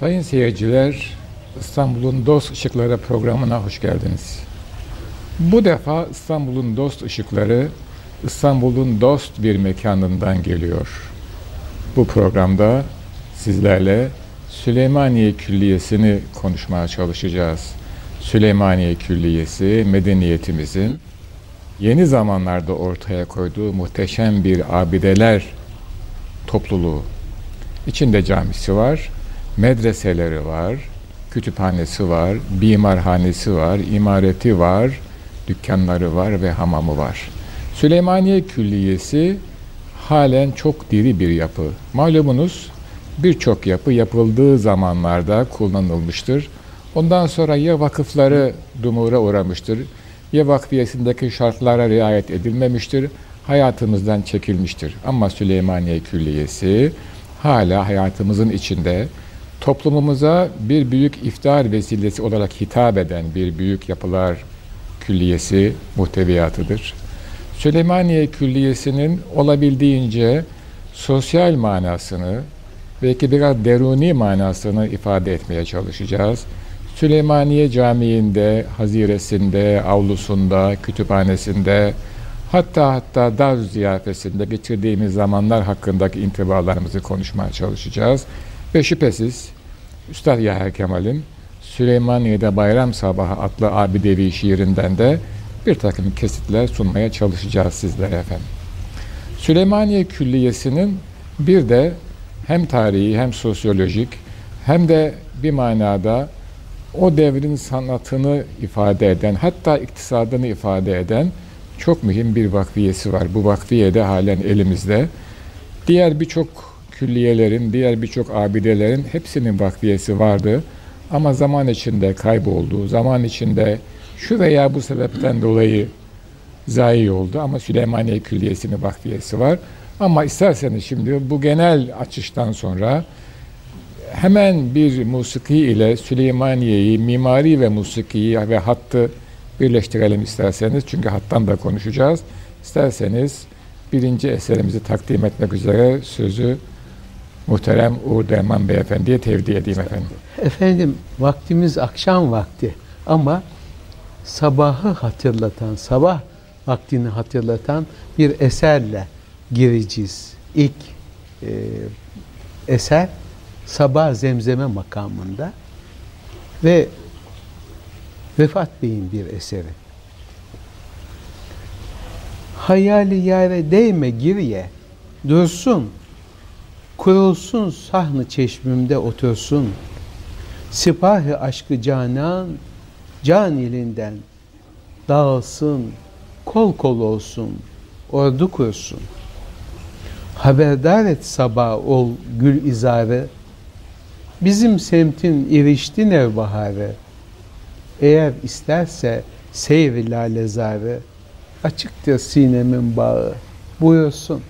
Sayın seyirciler, İstanbul'un Dost Işıkları programına hoş geldiniz. Bu defa İstanbul'un Dost Işıkları, İstanbul'un dost bir mekanından geliyor. Bu programda sizlerle Süleymaniye Külliyesi'ni konuşmaya çalışacağız. Süleymaniye Külliyesi, medeniyetimizin yeni zamanlarda ortaya koyduğu muhteşem bir abideler topluluğu. İçinde camisi var, medreseleri var, kütüphanesi var, bimarhanesi var, imareti var, dükkanları var ve hamamı var. Süleymaniye Külliyesi halen çok diri bir yapı. Malumunuz birçok yapı yapıldığı zamanlarda kullanılmıştır. Ondan sonra ya vakıfları dumura uğramıştır, ya vakfiyesindeki şartlara riayet edilmemiştir, hayatımızdan çekilmiştir. Ama Süleymaniye Külliyesi hala hayatımızın içinde toplumumuza bir büyük iftar vesilesi olarak hitap eden bir büyük yapılar külliyesi muhteviyatıdır. Süleymaniye Külliyesi'nin olabildiğince sosyal manasını, belki biraz deruni manasını ifade etmeye çalışacağız. Süleymaniye Camii'nde, haziresinde, avlusunda, kütüphanesinde, hatta hatta dar ziyafesinde geçirdiğimiz zamanlar hakkındaki intibalarımızı konuşmaya çalışacağız. Ve şüphesiz Üstad Yahya Kemal'in Süleymaniye'de Bayram Sabahı adlı abidevi şiirinden de bir takım kesitler sunmaya çalışacağız sizlere efendim. Süleymaniye Külliyesi'nin bir de hem tarihi hem sosyolojik hem de bir manada o devrin sanatını ifade eden hatta iktisadını ifade eden çok mühim bir vakfiyesi var. Bu vakfiye de halen elimizde. Diğer birçok külliyelerin, diğer birçok abidelerin hepsinin vakfiyesi vardı. Ama zaman içinde kayboldu. Zaman içinde şu veya bu sebepten dolayı zayi oldu. Ama Süleymaniye Külliyesi'nin vakfiyesi var. Ama isterseniz şimdi bu genel açıştan sonra hemen bir musiki ile Süleymaniye'yi, mimari ve musikiyi ve hattı birleştirelim isterseniz. Çünkü hattan da konuşacağız. İsterseniz birinci eserimizi takdim etmek üzere sözü muhterem Uğur Derman Beyefendi'ye tevdi edeyim efendim. Efendim vaktimiz akşam vakti ama sabahı hatırlatan, sabah vaktini hatırlatan bir eserle gireceğiz. İlk e, eser Sabah Zemzeme makamında ve Vefat Bey'in bir eseri. Hayali yare değme giriye, dursun, kurulsun sahnı çeşmimde otursun. Sipahi aşkı canan, can ilinden dağılsın, kol kol olsun, ordu kursun. Haberdar et sabah ol gül izarı, bizim semtin irişti nevbaharı. Eğer isterse seyr lalezarı, açıktır sinemin bağı, buyursun.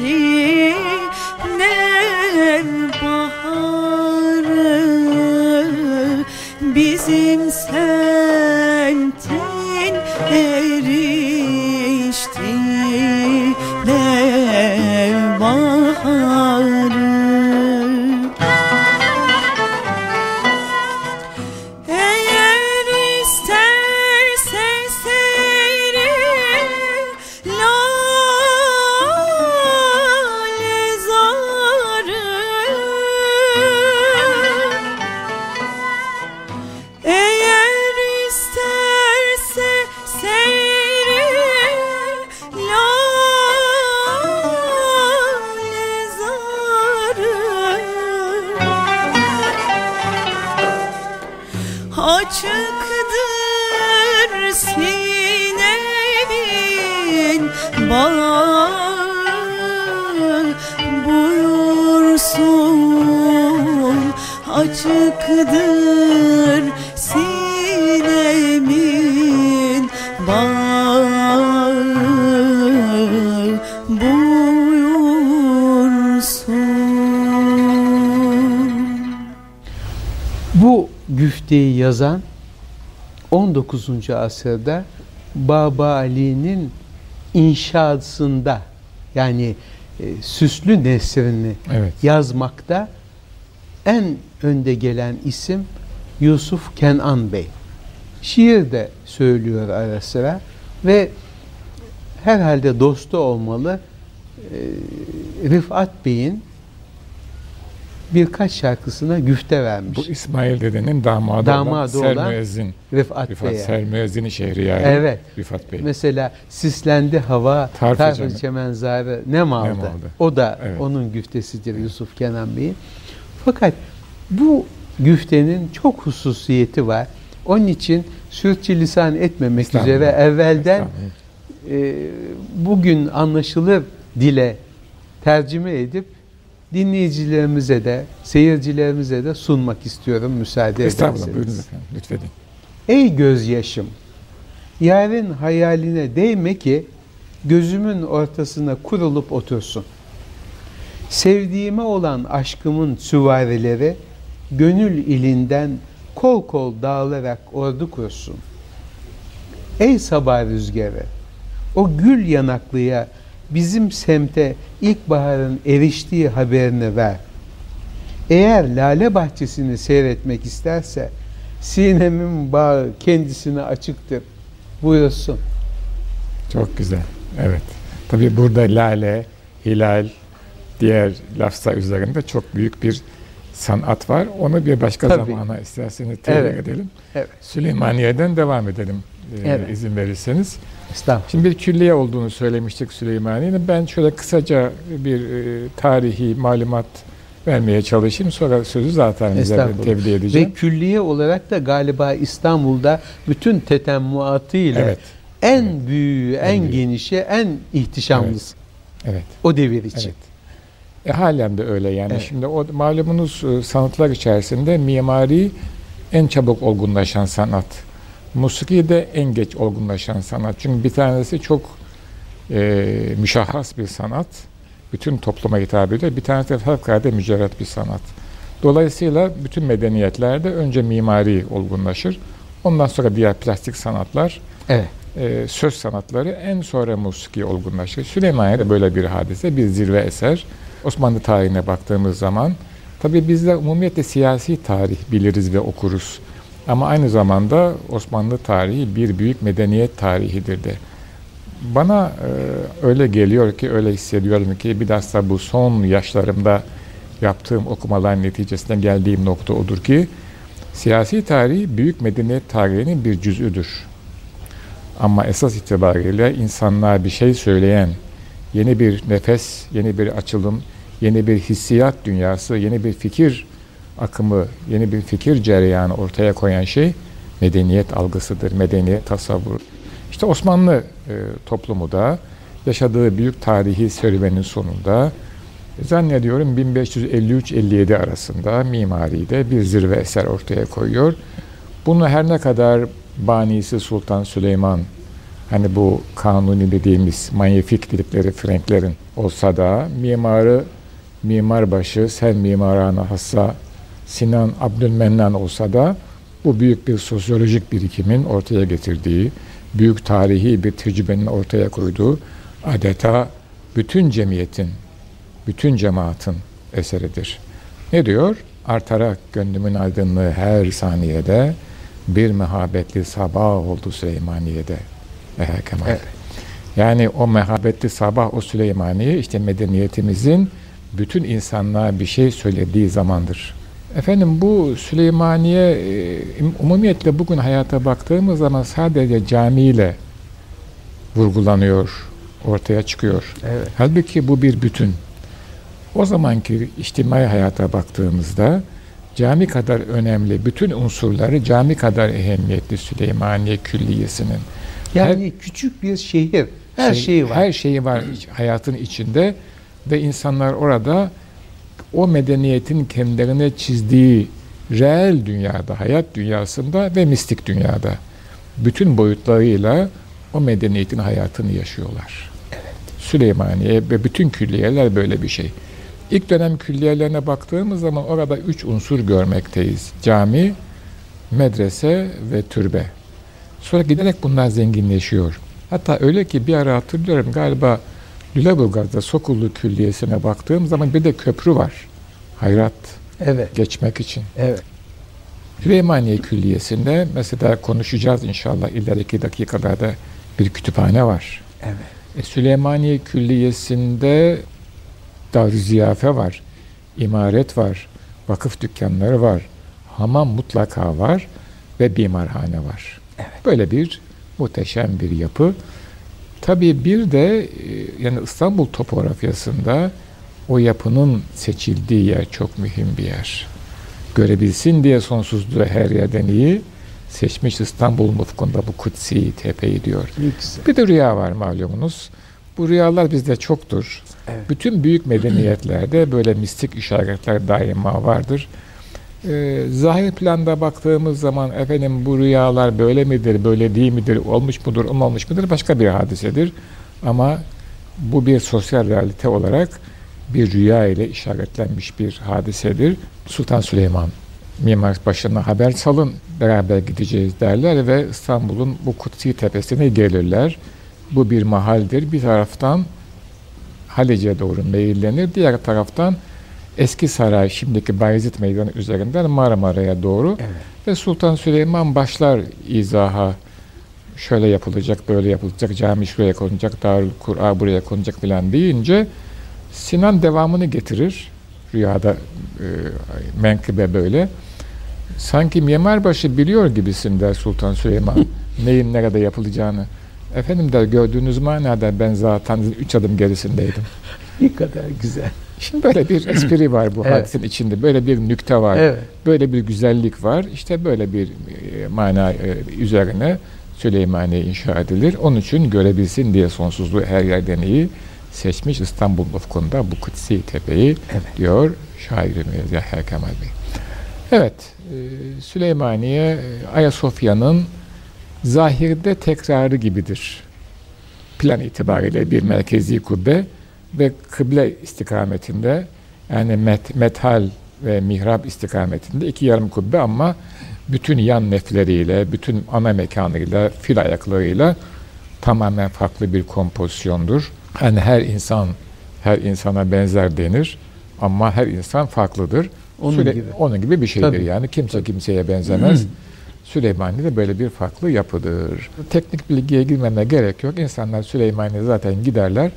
see Bu güfteyi yazan 19. asırda Baba Ali'nin inşasında yani e, süslü nesrini Evet. yazmakta en önde gelen isim Yusuf Kenan Bey. Şiir de söylüyor ara sıra ve herhalde dostu olmalı e, Rıfat Bey'in birkaç şarkısına güfte vermiş. Bu İsmail dedenin damadı, Damadı olan olan Sermüezzin. Rıfat, Rıfat Bey'e. Sermüezzin'i Şehriyari. Evet. Rıfat Bey. Mesela sislendi hava, Tarf-ı çemenzarı ne maldı? Ne maldı? O da Evet. onun güftesidir Yusuf Kenan Bey'in. Fakat bu güftenin çok hususiyeti var. Onun için sürçülisan etmemek Estağfurullah. üzere evvelden e, bugün anlaşılır dile tercüme edip dinleyicilerimize de seyircilerimize de sunmak istiyorum müsaade Estağfurullah. ederseniz. Buyurun efendim. Lütfedin. Ey gözyaşım, yarın hayaline değme ki gözümün ortasına kurulup otursun. Sevdiğime olan aşkımın süvarileri gönül ilinden kol kol dağılarak ordu kursun. Ey sabah rüzgarı, o gül yanaklıya bizim semte ilkbaharın eriştiği haberini ver. Eğer lale bahçesini seyretmek isterse sinemin bağı kendisine açıktır. Buyursun. Çok güzel. Evet. Tabii burada lale, hilal, diğer lafza üzerinde çok büyük bir sanat var. Onu bir başka Tabii. zamana isterseniz tevrik Evet. edelim. Evet. Süleymaniye'den devam edelim e, Evet. izin verirseniz. Estağfurullah. Şimdi bir külliye olduğunu söylemiştik Süleymaniye'nin. Ben şöyle kısaca bir e, tarihi malumat vermeye çalışayım. Sonra sözü zaten Estağfurullah. tevdi edeceğim. Ve külliye olarak da galiba İstanbul'da bütün tetemmuatıyla Evet. en büyüğü, en, büyüğü. genişi, en ihtişamlısı Evet. o devir için. Evet. E, halen de öyle yani. Evet. Şimdi o malumunuz e, sanatlar içerisinde mimari en çabuk olgunlaşan sanat. Musiki de en geç olgunlaşan sanat. Çünkü bir tanesi çok e, müşahhas bir sanat. Bütün topluma hitap ediyor. Bir tanesi de fevkalade mücerret bir sanat. Dolayısıyla bütün medeniyetlerde önce mimari olgunlaşır. Ondan sonra diğer plastik sanatlar, Evet. e, söz sanatları en sonra musiki olgunlaşır. Süleymaniye'de böyle bir hadise, bir zirve eser. Osmanlı tarihine baktığımız zaman tabii bizler umumiyetle siyasi tarih biliriz ve okuruz. Ama aynı zamanda Osmanlı tarihi bir büyük medeniyet tarihidir de. Bana e, öyle geliyor ki, öyle hissediyorum ki bilhassa bu son yaşlarımda yaptığım okumalar neticesinde geldiğim nokta odur ki siyasi tarih büyük medeniyet tarihinin bir cüz'üdür. Ama esas itibariyle insanlığa bir şey söyleyen, yeni bir nefes, yeni bir açılım, yeni bir hissiyat dünyası, yeni bir fikir akımı, yeni bir fikir cereyanı ortaya koyan şey medeniyet algısıdır, medeniyet tasavvuru. İşte Osmanlı e, toplumu da yaşadığı büyük tarihi serüvenin sonunda zannediyorum 1553-57 arasında mimaride bir zirve eser ortaya koyuyor. Bunu her ne kadar banisi Sultan Süleyman hani bu kanuni dediğimiz manyefik dedikleri Frenklerin olsa da mimarı mimarbaşı sen mimarana hassa Sinan Abdülmennan olsa da bu büyük bir sosyolojik birikimin ortaya getirdiği, büyük tarihi bir tecrübenin ortaya koyduğu adeta bütün cemiyetin, bütün cemaatin eseridir. Ne diyor? Artarak gönlümün aydınlığı her saniyede bir mehabetli sabah oldu Süleymaniye'de. Ehe Kemal. Evet. Yani o mehabetli sabah o Süleymaniye işte medeniyetimizin bütün insanlığa bir şey söylediği zamandır. Efendim bu Süleymaniye e, umumiyetle bugün hayata baktığımız zaman sadece camiyle vurgulanıyor, ortaya çıkıyor. Evet. Halbuki bu bir bütün. O zamanki içtimai hayata baktığımızda cami kadar önemli bütün unsurları cami kadar ehemmiyetli Süleymaniye Külliyesi'nin. Yani küçük bir şehir. Her Şey- şeyi var. Her şeyi var hayatın içinde ve insanlar orada o medeniyetin kendilerine çizdiği reel dünyada, hayat dünyasında ve mistik dünyada bütün boyutlarıyla o medeniyetin hayatını yaşıyorlar. Süleymaniye ve bütün külliyeler böyle bir şey. İlk dönem külliyelerine baktığımız zaman orada üç unsur görmekteyiz. Cami, medrese ve türbe. Sonra giderek bunlar zenginleşiyor. Hatta öyle ki bir ara hatırlıyorum galiba Lüleburgaz'da Sokullu Külliyesi'ne baktığım zaman bir de köprü var. Hayrat Evet. geçmek için. Evet. Süleymaniye Külliyesi'nde mesela konuşacağız inşallah ileriki dakikalarda bir kütüphane var. Evet. E, Süleymaniye Külliyesi'nde dar ziyafe var, imaret var, vakıf dükkanları var, hamam mutlaka var ve bimarhane var. Böyle bir muhteşem bir yapı. Tabii bir de e, yani İstanbul topografyasında o yapının seçildiği yer çok mühim bir yer. Görebilsin diye sonsuzluğu her yerden iyi seçmiş İstanbul mufkunda bu kutsi tepeyi diyor. Güzel. Bir de rüya var malumunuz. Bu rüyalar bizde çoktur. Evet. Bütün büyük medeniyetlerde böyle mistik işaretler daima vardır. Ee, zahir planda baktığımız zaman efendim bu rüyalar böyle midir, böyle değil midir, olmuş mudur, olmamış mıdır başka bir hadisedir. Ama bu bir sosyal realite olarak bir rüya ile işaretlenmiş bir hadisedir. Sultan Süleyman mimar başına haber salın beraber gideceğiz derler ve İstanbul'un bu kutsi tepesine gelirler. Bu bir mahaldir. Bir taraftan Halice doğru meyillenir. Diğer taraftan Eski Saray, şimdiki Bayezid Meydanı üzerinden Marmara'ya doğru. Evet. Ve Sultan Süleyman başlar izaha. Şöyle yapılacak, böyle yapılacak, cami şuraya konacak, Darül Kur'a buraya konacak filan deyince Sinan devamını getirir. Rüyada e, menkıbe böyle. Sanki mimarbaşı biliyor gibisin der Sultan Süleyman. Neyin nerede yapılacağını. Efendim der gördüğünüz manada ben zaten üç adım gerisindeydim. Ne kadar güzel. Şimdi böyle bir espri var bu Evet. hadisenin içinde. Böyle bir nükte var. Evet. Böyle bir güzellik var. İşte böyle bir e, mana e, üzerine Süleymaniye inşa edilir. Onun için görebilsin diye sonsuzluğu her yerden iyi seçmiş İstanbul ufkunda bu kutsi tepeyi Evet. diyor şairimiz Yahya Kemal Bey. Evet, e, Süleymaniye Ayasofya'nın zahirde tekrarı gibidir. Plan itibariyle bir merkezi kubbe ve kıble istikametinde yani met, metal ve mihrap istikametinde iki yarım kubbe ama bütün yan nefleriyle, bütün ana mekanıyla, fil ayaklarıyla tamamen farklı bir kompozisyondur. Hani her insan her insana benzer denir ama her insan farklıdır. Onun Süle- gibi. Onun gibi bir şeydir Tabii. yani. Kimse kimseye benzemez. Süleymaniye de böyle bir farklı yapıdır. Teknik bilgiye girmeme gerek yok. İnsanlar Süleymaniye zaten giderler.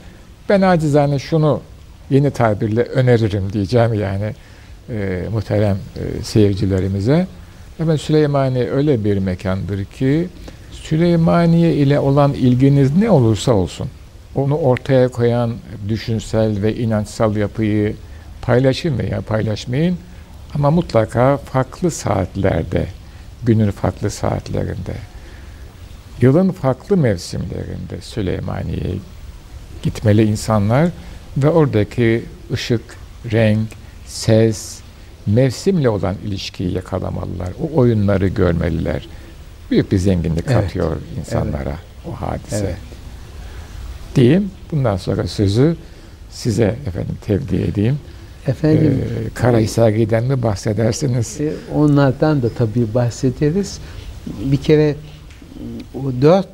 Ben acizane şunu yeni tabirle öneririm diyeceğim yani e, muhterem e, seyircilerimize. Hemen Süleymaniye öyle bir mekandır ki Süleymaniye ile olan ilginiz ne olursa olsun onu ortaya koyan düşünsel ve inançsal yapıyı paylaşın veya paylaşmayın ama mutlaka farklı saatlerde, günün farklı saatlerinde, yılın farklı mevsimlerinde Süleymaniye'ye gitmeli insanlar ve oradaki ışık, renk, ses, mevsimle olan ilişkiyi yakalamalılar. O oyunları görmeliler. Büyük bir zenginlik Evet. katıyor insanlara o hadise. Evet. Diyeyim. Bundan sonra sözü size efendim tevdi edeyim. Efendim Ee, Karahisar'dan mı bahsedersiniz? e, onlardan da tabii bahsederiz. Bir kere o dört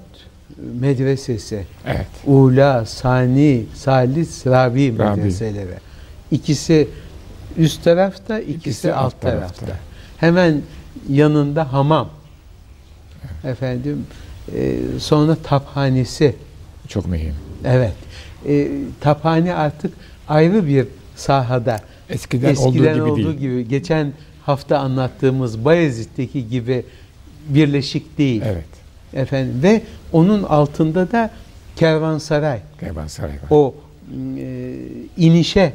medresesi Evet. Ula, Sani, Salis, Rabi medreseleri. İkisi üst tarafta, ikisi, İkisi alt, alt tarafta. tarafta. Hemen yanında hamam. Efendim e, sonra taphanesi. Çok mühim. Evet. E, taphane artık ayrı bir sahada. Eskiden, Eskiden olduğu gibi olduğu değil. gibi geçen hafta anlattığımız Bayezid'deki gibi birleşik değil. Evet. Efendim ve onun altında da kervansaray. Kervansaray var. O e, inişe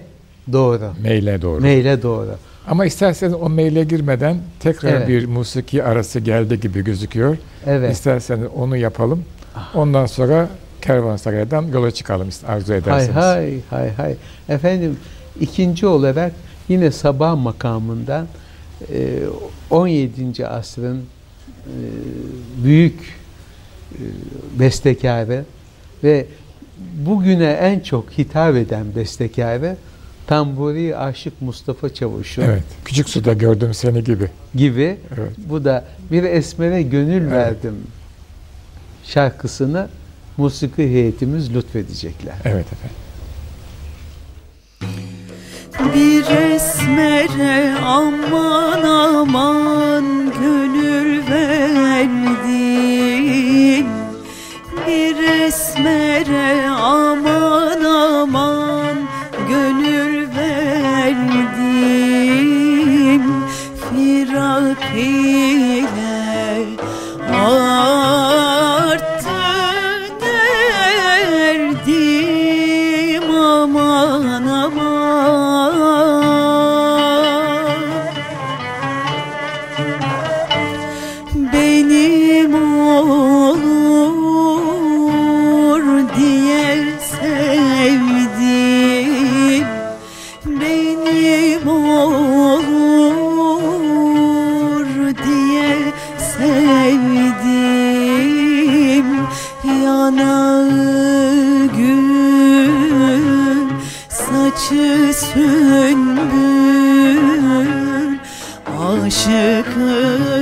doğru. Meyle doğru. Meyle doğru. Ama isterseniz o meyle girmeden tekrar Evet. bir musiki arası geldi gibi gözüküyor. Evet. İsterseniz onu yapalım. Ondan sonra Kervansaray'dan yola çıkalım arzu Hay ederseniz. hay hay hay. Efendim ikinci olarak yine sabah makamından e, 17. asrın e, büyük e, bestekarı ve bugüne en çok hitap eden bestekarı Tamburi Aşık Mustafa Çavuş'un Evet. Küçük suda gördüm seni gibi. gibi Evet. bu da bir esmere gönül verdim şarkısını musiki heyetimiz lütfedecekler. Evet efendim. Bir esmere aman aman gönül verdin Bir esmere aman aman aşıkı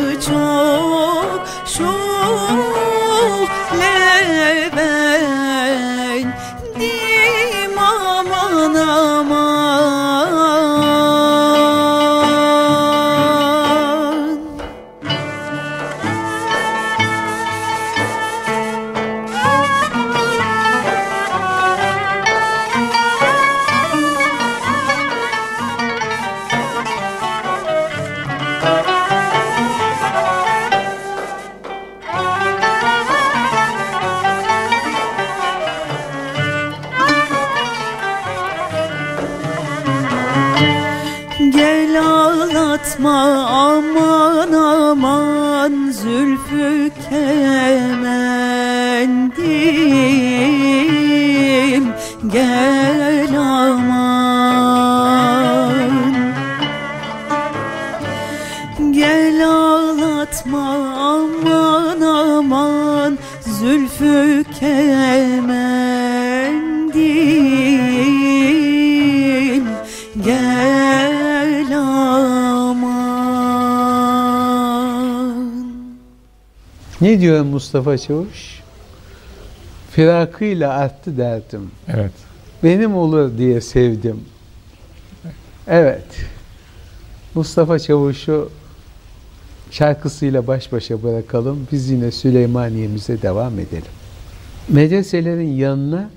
Ne diyor Mustafa Çavuş? Firakıyla arttı derdim. Evet. Benim olur diye sevdim. Evet. Mustafa Çavuş'u şarkısıyla baş başa bırakalım. Biz yine Süleymaniye'mize devam edelim. Medreselerin yanına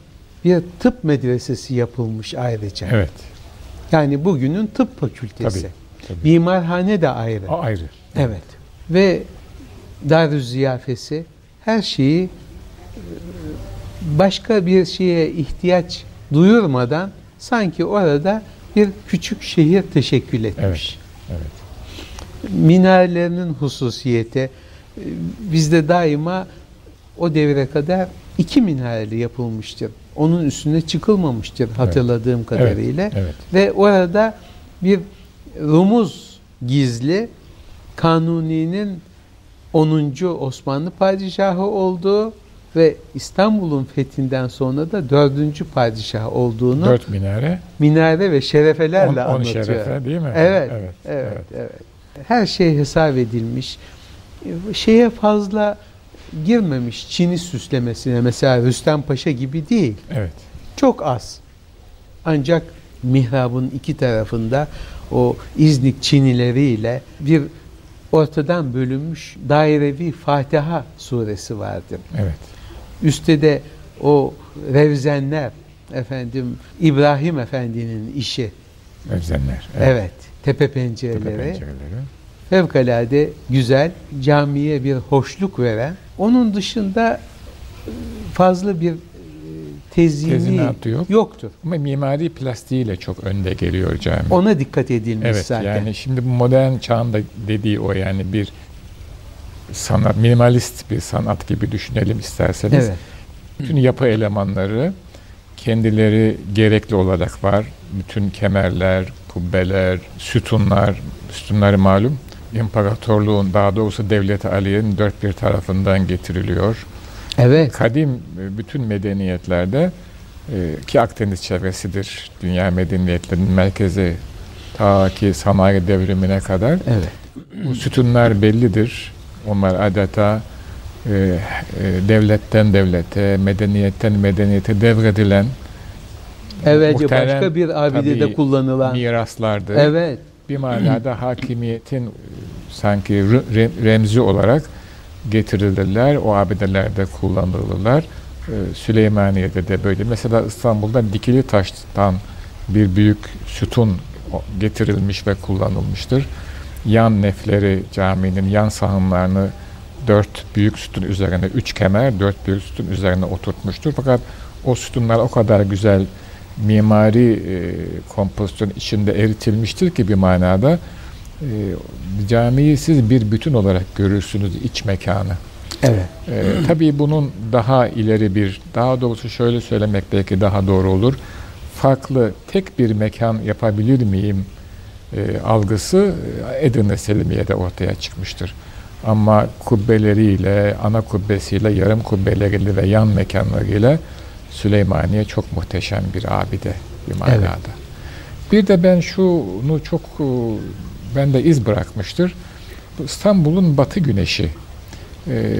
bir tıp medresesi yapılmış ayrıca. Evet. Yani bugünün tıp fakültesi. Tabii, tabii. Mimarhane de ayrı. O ayrı. Evet. Ve Darü Ziyafesi her şeyi e, başka bir şeye ihtiyaç duyurmadan sanki orada bir küçük şehir teşekkül etmiş. Evet. Minarelerinin hususiyeti e, bizde daima o devre kadar iki minareli yapılmıştır. Onun üstüne çıkılmamıştır hatırladığım kadarıyla. Evet. evet. Ve orada bir rumuz gizli Kanuni'nin 10. Osmanlı padişahı olduğu ve İstanbul'un fethinden sonra da 4. padişah olduğunu Dört minare. minare ve şerefelerle On, on anlatıyor. şerefe değil mi? Evet, Evet. evet, evet. Her şey hesap edilmiş. Şeye fazla girmemiş Çin'i süslemesine mesela Rüstem Paşa gibi değil. Evet. Çok az. Ancak mihrabın iki tarafında o İznik çinileriyle bir ortadan bölünmüş dairevi Fatiha suresi vardır. Evet. Üstte de o revzenler efendim İbrahim Efendi'nin işi. Mevzenler. Evet. Tepe Tepe pencereleri. pencereleri. Fevkalade güzel, camiye bir hoşluk veren. Onun dışında fazla bir tezyini Tezinatı yok. yoktur. Ama mimari plastiğiyle çok önde geliyor cami. Ona dikkat edilmiş evet zaten. yani şimdi bu modern çağın da dediği o yani bir sanat, minimalist bir sanat gibi düşünelim isterseniz. Evet. Bütün yapı elemanları kendileri gerekli olarak var. Bütün kemerler, kubbeler, sütunlar, sütunları malum imparatorluğun daha doğrusu devlet Aliye'nin dört bir tarafından getiriliyor. Evet. Kadim e, bütün medeniyetlerde e, ki Akdeniz çevresidir dünya medeniyetlerinin merkezi ta ki sanayi devrimine kadar Evet. bu sütunlar bellidir. Onlar adeta e, e, devletten devlete, medeniyetten medeniyete devredilen Evet. Başka bir abidede kullanılan. miraslardır. Evet. Bir manada hakimiyetin e, sanki re- re- remzi olarak getirilirler. O abidelerde kullanılırlar. Ee, Süleymaniye'de de böyle. Mesela İstanbul'da dikili taştan bir büyük sütun getirilmiş ve kullanılmıştır. Yan nefleri caminin yan sahınlarını dört büyük sütun üzerine, üç kemer dört büyük sütun üzerine oturtmuştur. Fakat o sütunlar o kadar güzel mimari e, kompozisyon içinde eritilmiştir ki bir manada e, camiyi siz bir bütün olarak görürsünüz iç mekanı. Evet. E, tabii bunun daha ileri bir, daha doğrusu şöyle söylemek belki daha doğru olur. Farklı tek bir mekan yapabilir miyim e, algısı e, Edirne Selimiye'de ortaya çıkmıştır. Ama kubbeleriyle, ana kubbesiyle, yarım kubbeleriyle ve yan mekanlarıyla Süleymaniye çok muhteşem bir abide bir manada. Evet. Bir de ben şunu çok e, bende iz bırakmıştır. Bu İstanbul'un batı güneşi. E,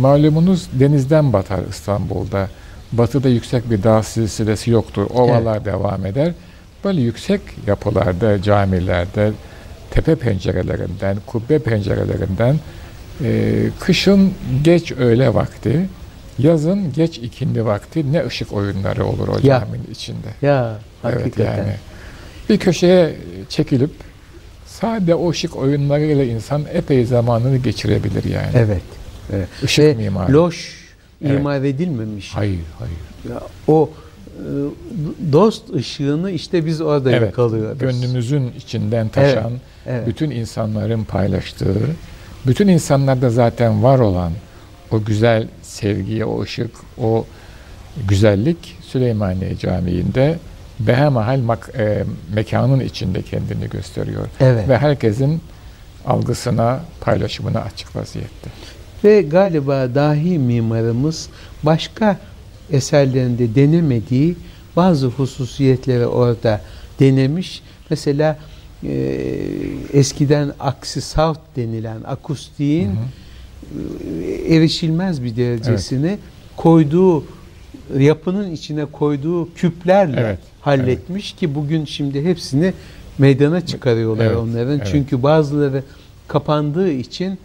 malumunuz denizden batar İstanbul'da. Batıda yüksek bir dağ silsilesi yoktur. Ovalar devam eder. Böyle yüksek yapılarda, camilerde, tepe pencerelerinden, kubbe pencerelerinden e, kışın geç öğle vakti, yazın geç ikindi vakti ne ışık oyunları olur o Ya. caminin içinde. Ya Evet hakikaten. yani. Bir köşeye çekilip sade o ışık oyunlarıyla insan epey zamanını geçirebilir yani. Evet. evet. Işık Ve mimarı. loş Evet. edilmemiş. Hayır, hayır. Ya, O e, dost ışığını işte biz orada Evet, yakalıyoruz. Gönlümüzün içinden taşan, Evet. bütün insanların paylaştığı, Bütün insanlarda zaten var olan o güzel sevgi, o ışık, o güzellik Süleymaniye Camii'nde behemahal mak- e, mekanın içinde kendini gösteriyor. Evet. Ve herkesin algısına, paylaşımına açık vaziyette. Ve galiba dahi mimarımız başka eserlerinde denemediği bazı hususiyetleri orada denemiş. Mesela e, eskiden aksi salt denilen akustiğin e, erişilmez bir derecesini koyduğu yapının içine koyduğu küplerle Evet, halletmiş ki bugün şimdi hepsini meydana çıkarıyorlar Evet, onların. evet. Çünkü bazıları kapandığı için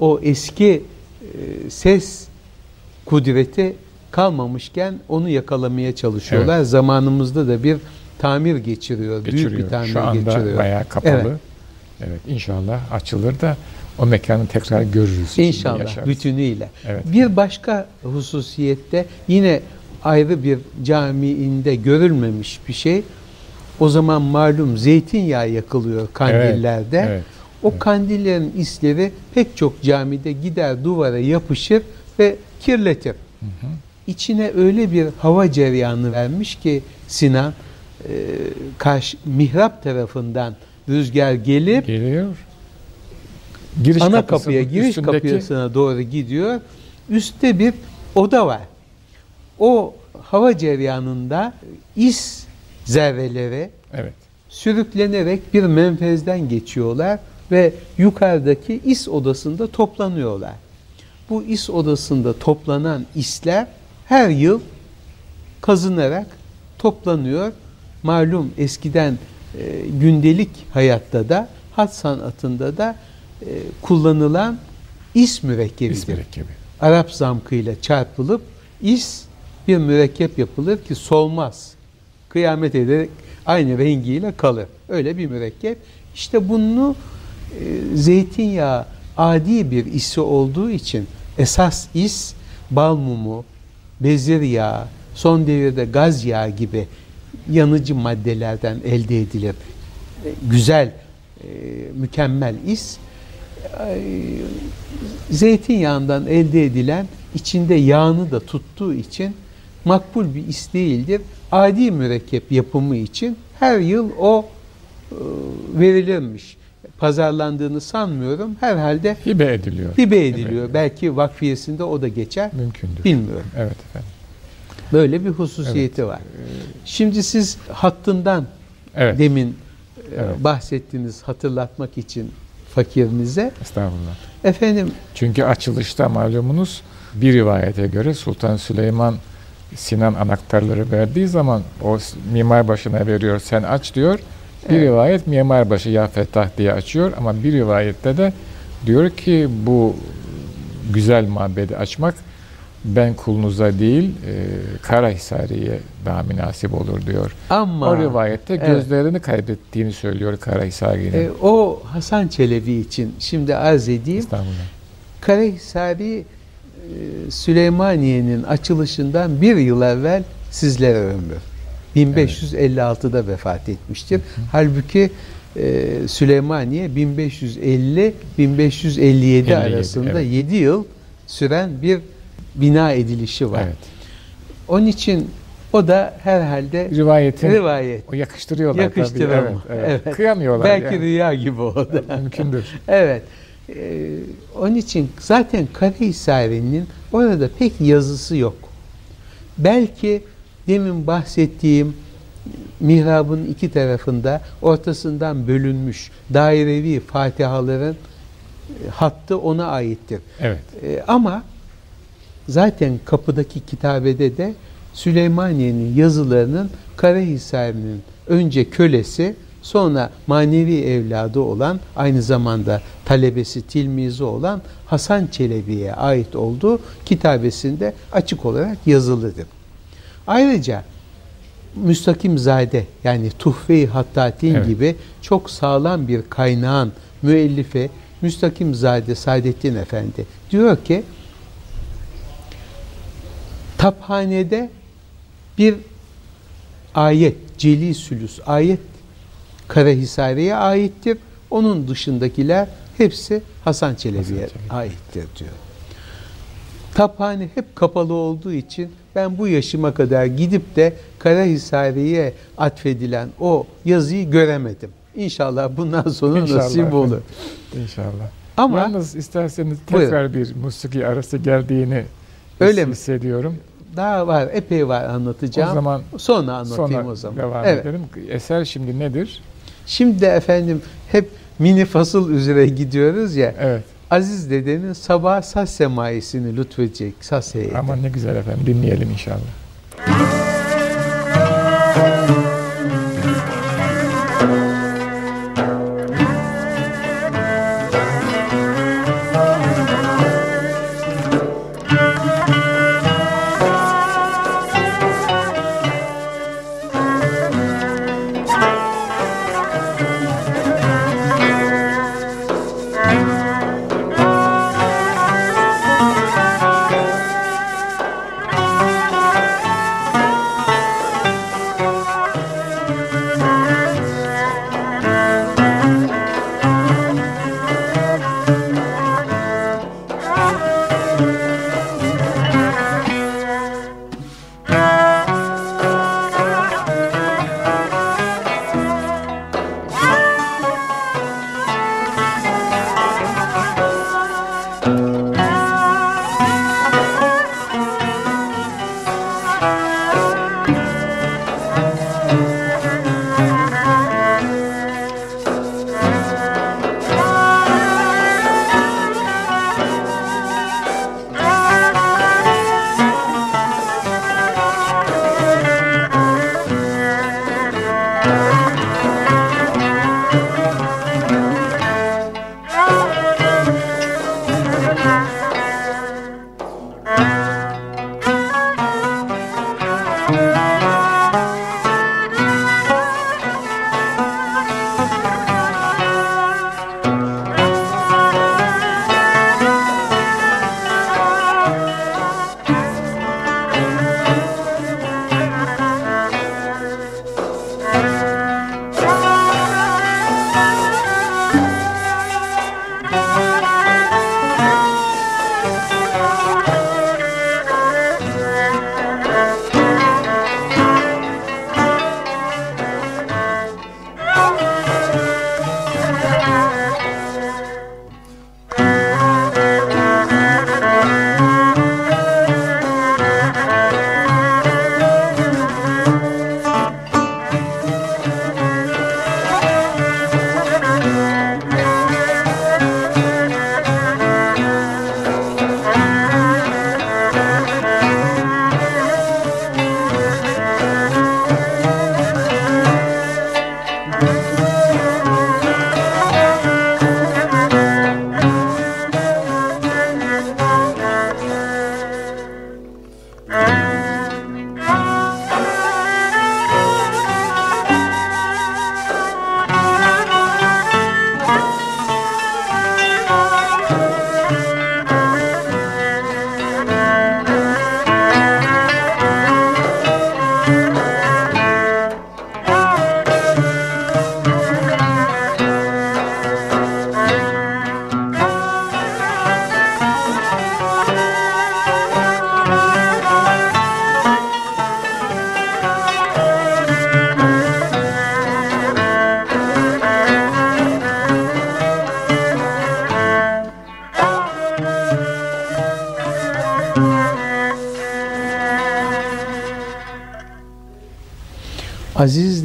o eski e, ses kudreti kalmamışken onu yakalamaya çalışıyorlar. Zamanımızda da bir tamir geçiriyor. Büyük bir Geçiriyor. tamir Şu anda geçiriyor. bayağı kapalı. Evet. Evet. inşallah açılır da o mekanı tekrar görürüz. İnşallah bütünüyle. Evet. Bir başka hususiyette yine ayrı bir camiinde görülmemiş bir şey. O zaman malum zeytinyağı yakılıyor kandillerde. Evet. O kandillerin isleri pek çok camide gider duvara yapışır ve kirletir. İçine öyle bir hava cereyanı vermiş ki Sinan e, karşı mihrap tarafından rüzgar gelip Geliyor. Giriş ana kapıya giriş üstündeki- kapısına doğru gidiyor. Üstte bir oda var. O hava cereyanında is zerreleri Evet. sürüklenerek bir menfezden geçiyorlar ve yukarıdaki is odasında toplanıyorlar. Bu is odasında toplanan isler her yıl kazınarak toplanıyor. Malum eskiden e, gündelik hayatta da hat sanatında da e, kullanılan is mürekkebidir. İs mürekkebi. Arap zamkıyla çarpılıp is bir mürekkep yapılır ki solmaz. Kıyamet ederek aynı rengiyle kalır. Öyle bir mürekkep. İşte bunu e, zeytinyağı adi bir isi olduğu için esas is bal mumu, bezir yağı, son devirde gaz yağı gibi yanıcı maddelerden elde edilir. E, Güzel, e, mükemmel is e, zeytinyağından elde edilen içinde yağını da tuttuğu için makbul bir is değildir. Adi mürekkep yapımı için her yıl o e, verilirmiş. Pazarlandığını sanmıyorum. Herhalde Hibe ediliyor. hibe ediliyor. Belki vakfiyesinde o da geçer. Mümkündür. Bilmiyorum. Evet efendim. Böyle bir hususiyeti var. Şimdi siz hattından Evet. demin e, Evet. bahsettiğiniz hatırlatmak için fakirinize Estağfurullah. efendim Çünkü açılışta malumunuz bir rivayete göre Sultan Süleyman Sinan anahtarları verdiği zaman o mimar başına veriyor sen aç diyor. Bir Evet. rivayet mimar başı ya fettah diye açıyor ama bir rivayette de diyor ki bu güzel mabedi açmak ben kulunuza değil e, Karahisari'ye daha münasip olur diyor. ama o rivayette evet. gözlerini kaybettiğini söylüyor Karahisari'nin. e, o Hasan Çelebi için şimdi arz edeyim. Karahisari Süleymaniye'nin açılışından bir yıl evvel sizlere ömrü. 1556'da vefat etmiştir. Halbuki e, Süleymaniye 1550-1557 57, arasında evet. 7 yıl süren bir bina edilişi var. Evet. Onun için o da herhalde Rivayetin rivayet. o yakıştırıyorlar Yakıştıralım. tabii. Evet, evet. Evet. Kıyamıyorlar Belki yani. rüya gibi o da. Mümkündür. Evet. Ee, onun için zaten Karahisari'nin orada pek yazısı yok. Belki demin bahsettiğim mihrabın iki tarafında ortasından bölünmüş dairevi fatihaların e, hattı ona aittir. Evet. E, ama zaten kapıdaki kitabede de Süleymaniye'nin yazılarının Karahisari'nin önce kölesi sonra manevi evladı olan aynı zamanda talebesi tilmizi olan Hasan Çelebi'ye ait olduğu kitabesinde açık olarak yazılıdır. Ayrıca Müstakimzade yani Tuhfe-i Hattatin Evet. gibi çok sağlam bir kaynağın müellifi Müstakimzade Saadettin Efendi diyor ki taphanede bir ayet, Celi Sülüs ayet Karahisari'ye aittir. Onun dışındakiler hepsi Hasan Çelebi'ye Çelebi. aittir diyor. Taphane hep kapalı olduğu için ben bu yaşıma kadar gidip de Karahisari'ye atfedilen o yazıyı göremedim. İnşallah bundan sonra İnşallah nasip efendim. olur. İnşallah. Ama Yalnız isterseniz Buyurun. tekrar bir musiki arası geldiğini Öyle mi? hissediyorum. daha var, epey var anlatacağım. O zaman sonra anlatayım sonra o zaman. devam evet. edelim. Eser şimdi nedir? Şimdi de efendim hep mini fasıl üzere gidiyoruz ya. Evet. Aziz dedenin sabah saz semaisini lütfedecek saz heyeti. Aman ne güzel efendim. Dinleyelim inşallah.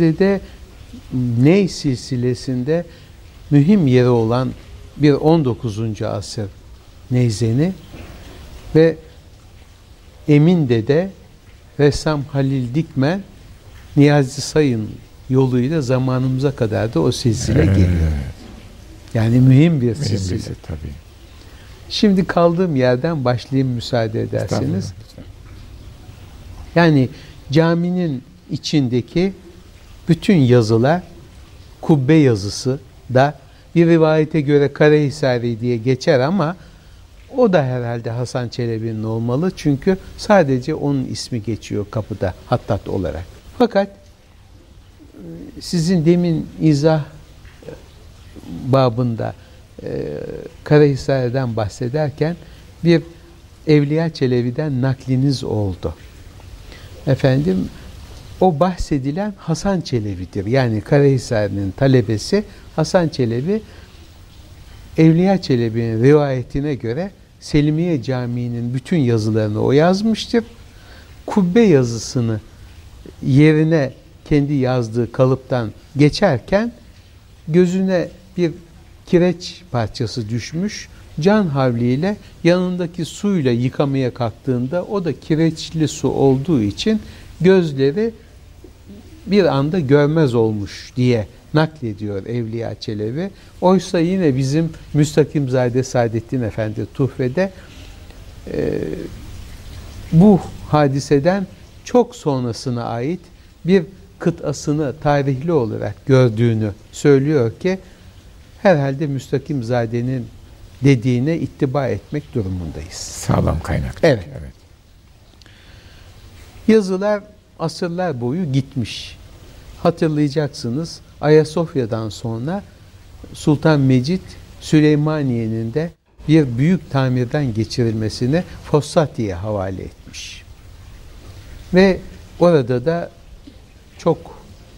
Aziz Dede Ney silsilesinde mühim yeri olan bir 19. asır neyzeni ve Emin Dede ressam Halil Dikmen Niyazi Sayın yoluyla zamanımıza kadar da o silsile geliyor. Yani mühim bir Mühim silsile. birisi tabii. Şimdi kaldığım yerden başlayayım müsaade ederseniz. Yani caminin içindeki bütün yazılar kubbe yazısı da bir rivayete göre Karahisari diye geçer ama o da herhalde Hasan Çelebi'nin olmalı. Çünkü sadece onun ismi geçiyor kapıda hattat olarak. Fakat e, sizin demin izah babında e, Karahisar'dan bahsederken bir Evliya Çelebi'den nakliniz oldu. Efendim o bahsedilen Hasan Çelebi'dir. Yani Karahisar'ın talebesi Hasan Çelebi Evliya Çelebi'nin rivayetine göre Selimiye Camii'nin bütün yazılarını o yazmıştır. Kubbe yazısını yerine kendi yazdığı kalıptan geçerken gözüne bir kireç parçası düşmüş. Can havliyle yanındaki suyla yıkamaya kalktığında o da kireçli su olduğu için gözleri bir anda görmez olmuş diye naklediyor Evliya Çelebi. Oysa yine bizim Müstakimzade Saadettin Efendi Tuhfe'de e, bu hadiseden çok sonrasına ait bir kıtasını tarihli olarak gördüğünü söylüyor ki herhalde Müstakimzade'nin dediğine ittiba etmek durumundayız. Sağlam kaynak. Evet. evet. Yazılar asırlar boyu gitmiş. Hatırlayacaksınız Ayasofya'dan sonra Sultan Mecid Süleymaniye'nin de bir büyük tamirden geçirilmesini Fossati'ye havale etmiş. Ve orada da çok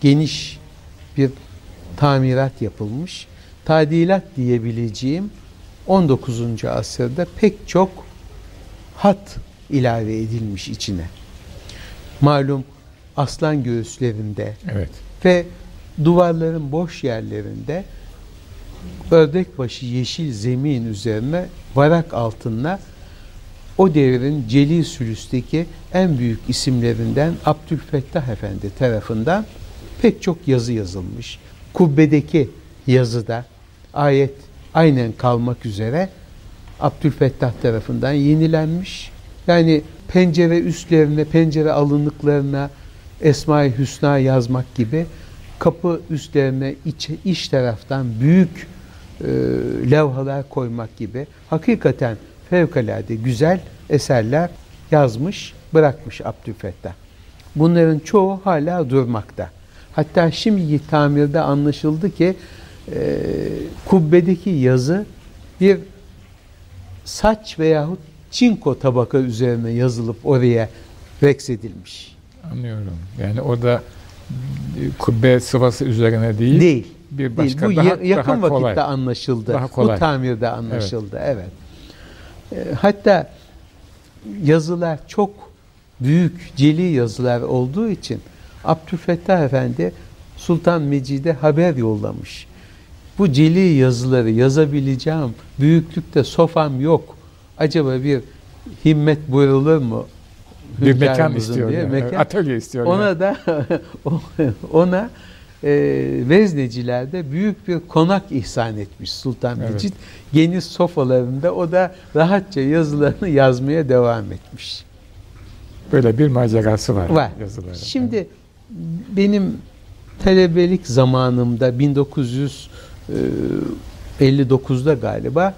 geniş bir tamirat yapılmış. Tadilat diyebileceğim 19. asırda pek çok hat ilave edilmiş içine. Malum aslan göğüslerinde Evet. ve duvarların boş yerlerinde ördekbaşı yeşil zemin üzerine varak altında o devrin Celil Sülüs'teki en büyük isimlerinden Abdülfettah Efendi tarafından pek çok yazı yazılmış. Kubbedeki yazıda ayet aynen kalmak üzere Abdülfettah tarafından yenilenmiş. Yani pencere üstlerine, pencere alınlıklarına Esma-i Hüsna yazmak gibi kapı üstlerine iç, iç taraftan büyük e, levhalar koymak gibi hakikaten fevkalade güzel eserler yazmış, bırakmış Abdülfettah. Bunların çoğu hala durmakta. Hatta şimdiki tamirde anlaşıldı ki e, kubbedeki yazı bir saç veyahut çinko tabaka üzerine yazılıp oraya reksedilmiş. Anlıyorum. Yani orada e, kubbe sıvası üzerine değil, Değil. bir başka Değil. Bu daha, ya- yakın daha vakitte kolay. anlaşıldı. Daha kolay. Bu tamirde anlaşıldı. Evet. E, Hatta yazılar çok büyük, celi yazılar olduğu için Abdülfettah Efendi Sultan Mecid'e haber yollamış. Bu celi yazıları yazabileceğim büyüklükte sofam yok. Acaba bir himmet buyurulur mu? bir mekan istiyor. diye yani. mekan. Atölye istiyor. Ona yani. da ona e, veznecilerde büyük bir konak ihsan etmiş Sultan Evet. Mecid. Geniş sofalarında o da rahatça yazılarını yazmaya devam etmiş. Böyle bir macerası var. Var. Yazıları. Şimdi benim talebelik zamanımda 1959'da galiba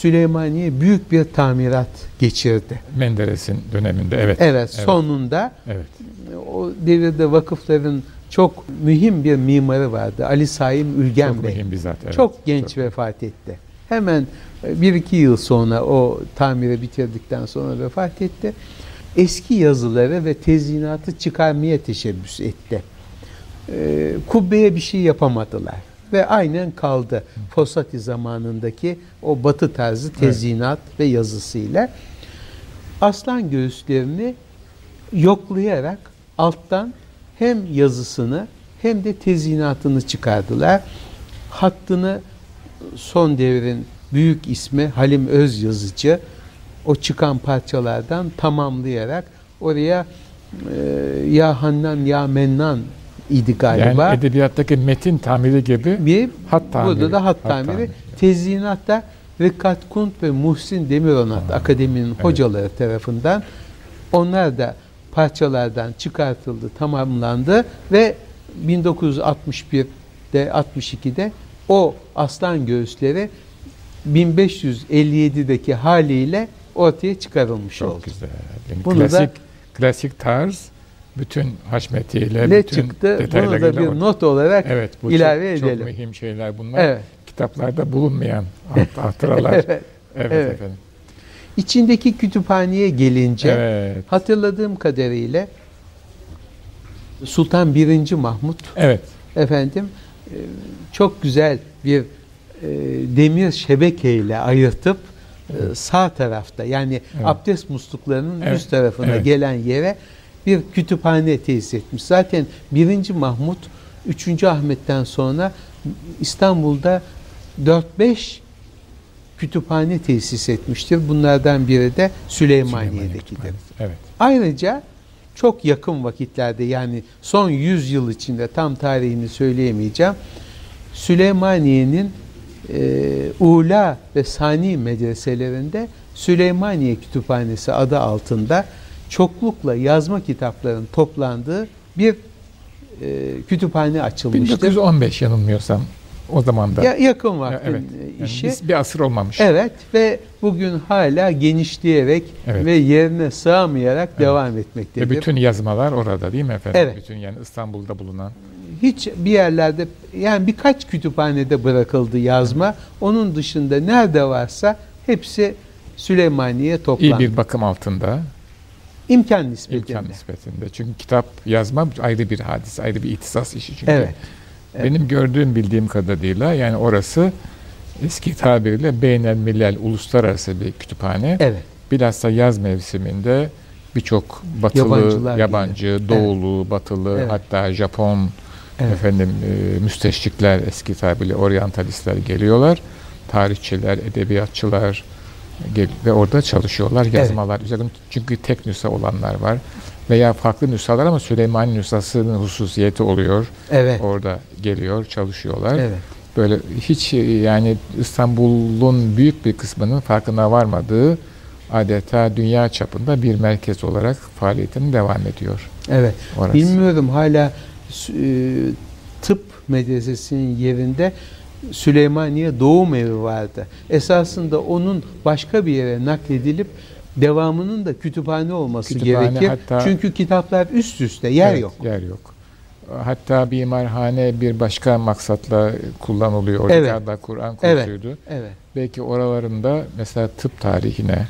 Süleymaniye büyük bir tamirat geçirdi. Menderes'in döneminde evet. Evet, sonunda Evet. o devirde vakıfların çok mühim bir mimarı vardı. Ali Saim Ülgen Çok Bey. mühim bir zat. Evet. Çok genç Çok- vefat etti. Hemen e, bir iki yıl sonra o tamiri bitirdikten sonra vefat etti. Eski yazıları ve tezyinatı çıkarmaya teşebbüs etti. Ee, kubbeye bir şey yapamadılar. Ve aynen kaldı. Fossati zamanındaki o batı tarzı tezyinat ve yazısıyla. Aslan göğüslerini yoklayarak alttan hem yazısını hem de tezyinatını çıkardılar. Hattını son devrin büyük ismi Halim Öz yazıcı o çıkan parçalardan tamamlayarak oraya e, ya Hannan ya Mennan idi galiba. Yani edebiyattaki metin tamiri gibi bir hat tamiri. burada da hat Hat tamiri. tamiri. Tezyinatta Rıkat Kunt ve Muhsin Demironat Akademi'nin hocaları tarafından onlar da parçalardan çıkartıldı, tamamlandı ve 1961'de 62'de o aslan göğüsleri 1557'deki haliyle ortaya çıkarılmış çok oldu. güzel. Yani Bunu da- klasik klasik tarz bütün haşmetiyle, Ne bütün çıktı? Bunu da detaylarıyla bir ortaya- not olarak Evet, bu ilave çok, edelim. Çok mühim şeyler bunlar. Evet. kitaplarda bulunmayan hat- hatıralar. evet, Evet, evet. efendim. İçindeki kütüphaneye gelince Evet. hatırladığım kadarıyla Sultan 1. Mahmut Evet. efendim e, çok güzel bir e, demir şebekeyle ayırtıp e, sağ tarafta yani Evet. abdest musluklarının Evet, üst tarafına evet. gelen yere bir kütüphane tesis etmiş. Zaten 1. Mahmut 3. Ahmet'ten sonra İstanbul'da 4-5 kütüphane tesis etmiştir. Bunlardan biri de Süleymaniye'dekidir. Evet. Ayrıca çok yakın vakitlerde yani son 100 yıl içinde tam tarihini söyleyemeyeceğim. Süleymaniye'nin e, Ula ve Sani medreselerinde Süleymaniye Kütüphanesi adı altında çoklukla yazma kitapların toplandığı bir e, kütüphane açılmıştır. 1915 yanılmıyorsam o zaman da. Ya, yakın Ya, vaktin evet. e, Yani işi. biz- bir asır olmamış. Evet ve bugün hala genişleyerek Evet. ve yerine sığamayarak devam etmektedir. Ve bütün yazmalar orada değil mi efendim? Evet. Bütün yani İstanbul'da bulunan. hiç bir yerlerde yani birkaç kütüphanede bırakıldı yazma. Onun dışında nerede varsa hepsi Süleymaniye iyi toplandı. bir bakım altında İmkan nispetinde. imkan nispetinde. Çünkü kitap yazma ayrı bir hadis, ayrı bir ihtisas işi çünkü. Evet. evet. Benim gördüğüm bildiğim kadarıyla yani orası eski tabirle beynel millel uluslararası bir kütüphane. Evet. Bilhassa yaz mevsiminde birçok batılı, Yabancılar yabancı, doğulu, batılı Evet. hatta Japon Evet. efendim e, müsteşrikler eski tabirle oryantalistler geliyorlar. Tarihçiler, edebiyatçılar ve orada çalışıyorlar yazmalar üzerine. Çünkü tek nüsa olanlar var veya farklı nüshalar ama Süleymani nüshasının hususiyeti oluyor. Evet. Orada geliyor, çalışıyorlar. Evet. Böyle hiç e, yani İstanbul'un büyük bir kısmının farkına varmadığı adeta dünya çapında bir merkez olarak faaliyetini devam ediyor. Evet. Orası. Bilmiyorum hala e, tıp medresesinin yerinde Süleymaniye Doğum Evi vardı. Esasında onun başka bir yere nakledilip devamının da kütüphane olması Kütüphane, gerekir. hatta- Çünkü kitaplar üst üste yer Evet, yok. Yer yok. Hatta bir imarhane bir başka maksatla kullanılıyor. Orada Evet. Kur'an Evet. kursuydu. Evet. Belki oralarında mesela tıp tarihine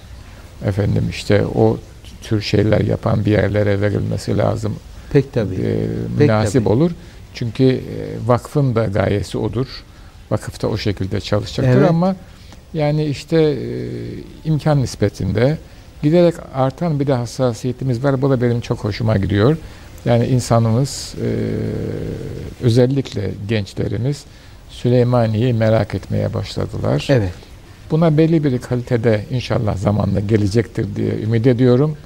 efendim işte o tür şeyler yapan bir yerlere verilmesi lazım. Pek tabii. e, Pek münasip tabii. olur. Çünkü e, vakfın da gayesi odur. Vakıf da o şekilde çalışacaktır Evet. ama yani işte e, imkan nispetinde giderek artan bir de hassasiyetimiz var. Bu da benim çok hoşuma gidiyor. Yani insanımız e, özellikle gençlerimiz Süleymaniye'yi merak etmeye başladılar. Evet. Buna belli bir kalitede inşallah zamanla gelecektir diye ümit ediyorum.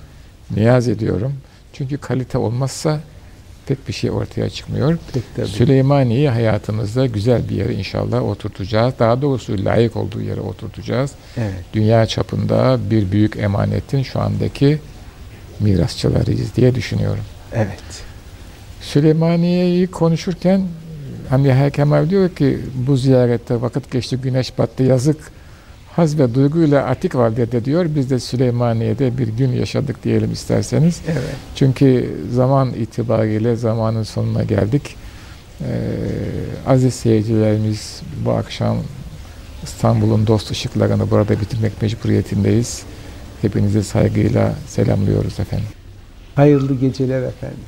Niyaz ediyorum. Çünkü kalite olmazsa pek bir şey ortaya çıkmıyor. Süleymaniye'yi hayatımızda güzel bir yere inşallah oturtacağız. Daha doğrusu layık olduğu yere oturtacağız. Evet. Dünya çapında bir büyük emanetin şu andaki mirasçılarıyız diye düşünüyorum. Evet. Süleymaniye'yi konuşurken hani Hakem diyor ki bu ziyarette vakit geçti güneş battı yazık haz ve duyguyla atik valide diyor. Biz de Süleymaniye'de bir gün yaşadık diyelim isterseniz. Evet. Çünkü zaman itibariyle zamanın sonuna geldik. Ee, aziz seyircilerimiz bu akşam İstanbul'un dost ışıklarını burada bitirmek mecburiyetindeyiz. Hepinizi saygıyla selamlıyoruz efendim. Hayırlı geceler efendim.